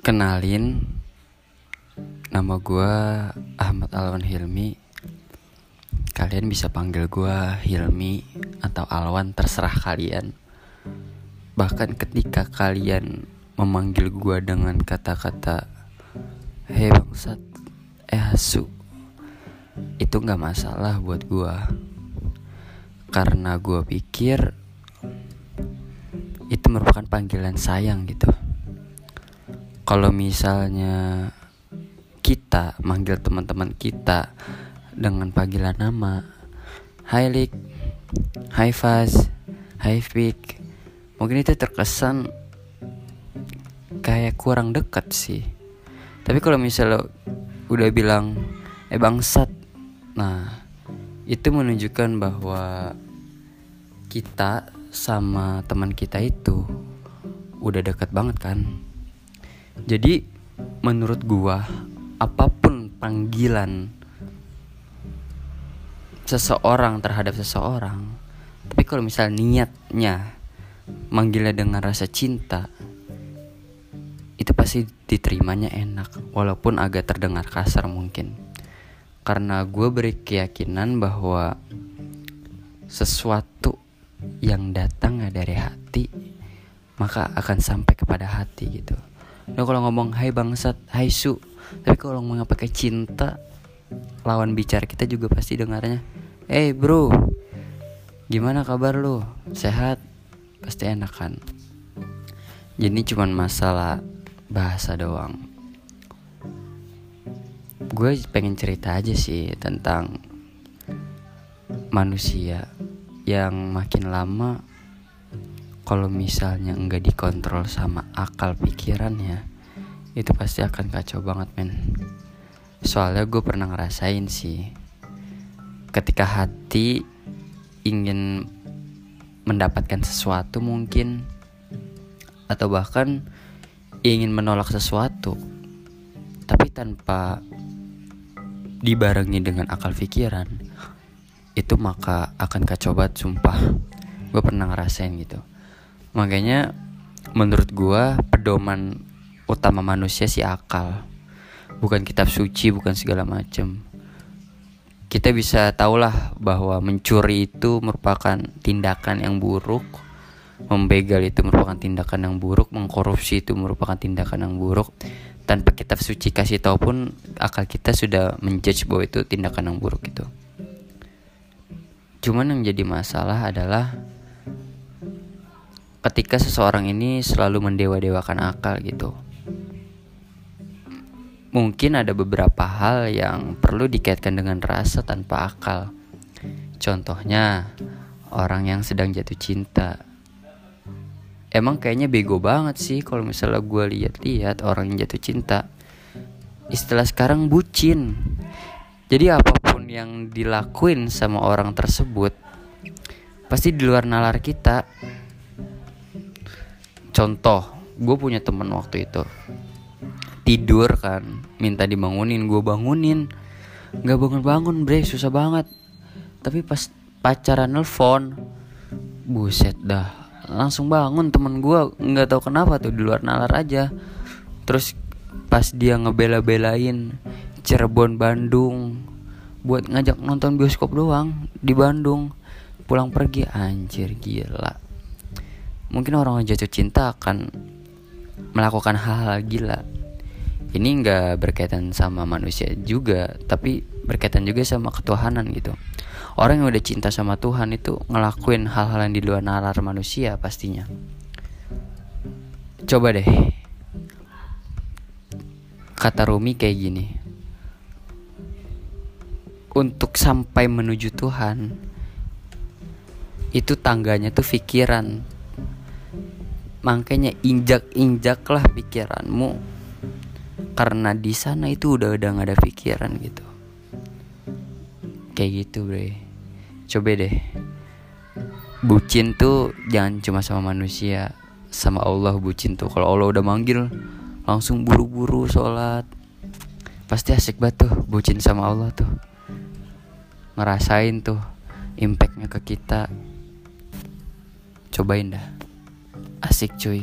Kenalin Nama gue Ahmad Alwan Hilmi. Kalian bisa panggil gue Hilmi Atau Alwan terserah kalian. Bahkan ketika kalian memanggil gue dengan kata-kata Hei bangsat Eh asu Itu gak masalah buat gue Karena gue pikir Itu merupakan panggilan sayang gitu kalau misalnya kita manggil teman-teman kita dengan panggilan nama Hai Lik. Hai Faz. Hai Fik. Mungkin itu terkesan Kayak kurang dekat sih. Tapi kalau misalnya Udah bilang Eh bangsat. Nah Itu menunjukkan bahwa Kita Sama teman kita itu Udah dekat banget kan jadi menurut gua apa pun panggilan seseorang terhadap seseorang, tapi kalau misal niatnya manggilnya dengan rasa cinta, itu pasti diterimanya enak, walaupun agak terdengar kasar mungkin. Karena gue beri keyakinan bahwa sesuatu yang datang dari hati, maka akan sampai kepada hati gitu. Nah kalau ngomong hai bangsat, hai su Tapi kalau ngomong pakai cinta Lawan bicara kita juga pasti dengarnya Eh hey bro Gimana kabar lu? Sehat? Pasti enak kan? Jadi cuman masalah bahasa doang Gue pengen cerita aja sih tentang manusia yang makin lama kalau misalnya nggak dikontrol sama akal pikirannya itu pasti akan kacau banget men. Soalnya gue pernah ngerasain sih ketika hati ingin mendapatkan sesuatu mungkin atau bahkan ingin menolak sesuatu tapi tanpa dibarengi dengan akal pikiran itu maka akan kacau banget sumpah. Gue pernah ngerasain gitu Makanya menurut gua pedoman utama manusia sih akal. Bukan kitab suci, bukan segala macem Kita bisa tahulah bahwa mencuri itu merupakan tindakan yang buruk. Membegal itu merupakan tindakan yang buruk, mengkorupsi itu merupakan tindakan yang buruk. Tanpa kitab suci kasih tahu pun akal kita sudah menjudge bahwa itu tindakan yang buruk itu. Cuman yang jadi masalah adalah ketika seseorang ini selalu mendewa-dewakan akal gitu. Mungkin ada beberapa hal yang perlu dikaitkan dengan rasa tanpa akal. Contohnya, orang yang sedang jatuh cinta. Emang kayaknya bego banget sih kalau misalnya gue lihat-lihat orang yang jatuh cinta. Istilah sekarang bucin. Jadi apa pun yang dilakuin sama orang tersebut pasti di luar nalar kita contoh gue punya temen waktu itu. Tidur kan minta dibangunin gue bangunin. Nggak bangun bangun bre susah banget. Tapi pas pacaran nelfon buset dah langsung bangun temen gue nggak tahu kenapa tuh di luar nalar aja. Terus pas dia ngebela-belain Cirebon Bandung buat ngajak nonton bioskop doang di Bandung. Pulang pergi anjir gila mungkin orang yang jatuh cinta akan melakukan hal-hal gila. Ini nggak berkaitan sama manusia juga tapi berkaitan juga sama ketuhanan gitu. Orang yang udah cinta sama Tuhan itu ngelakuin hal-hal yang di luar nalar manusia pastinya. Coba deh. Kata Rumi kayak gini. Untuk sampai menuju Tuhan itu tangganya tuh pikiran makanya injak-injaklah pikiranmu. Karena di sana itu udah udah gak ada pikiran gitu. Kayak gitu bre. Coba deh. Bucin tuh jangan cuma sama manusia. Sama Allah bucin tuh. Kalau Allah udah manggil langsung buru-buru sholat. Pasti asik banget tuh bucin sama Allah tuh. Ngerasain tuh impactnya ke kita. Cobain dah asik cuy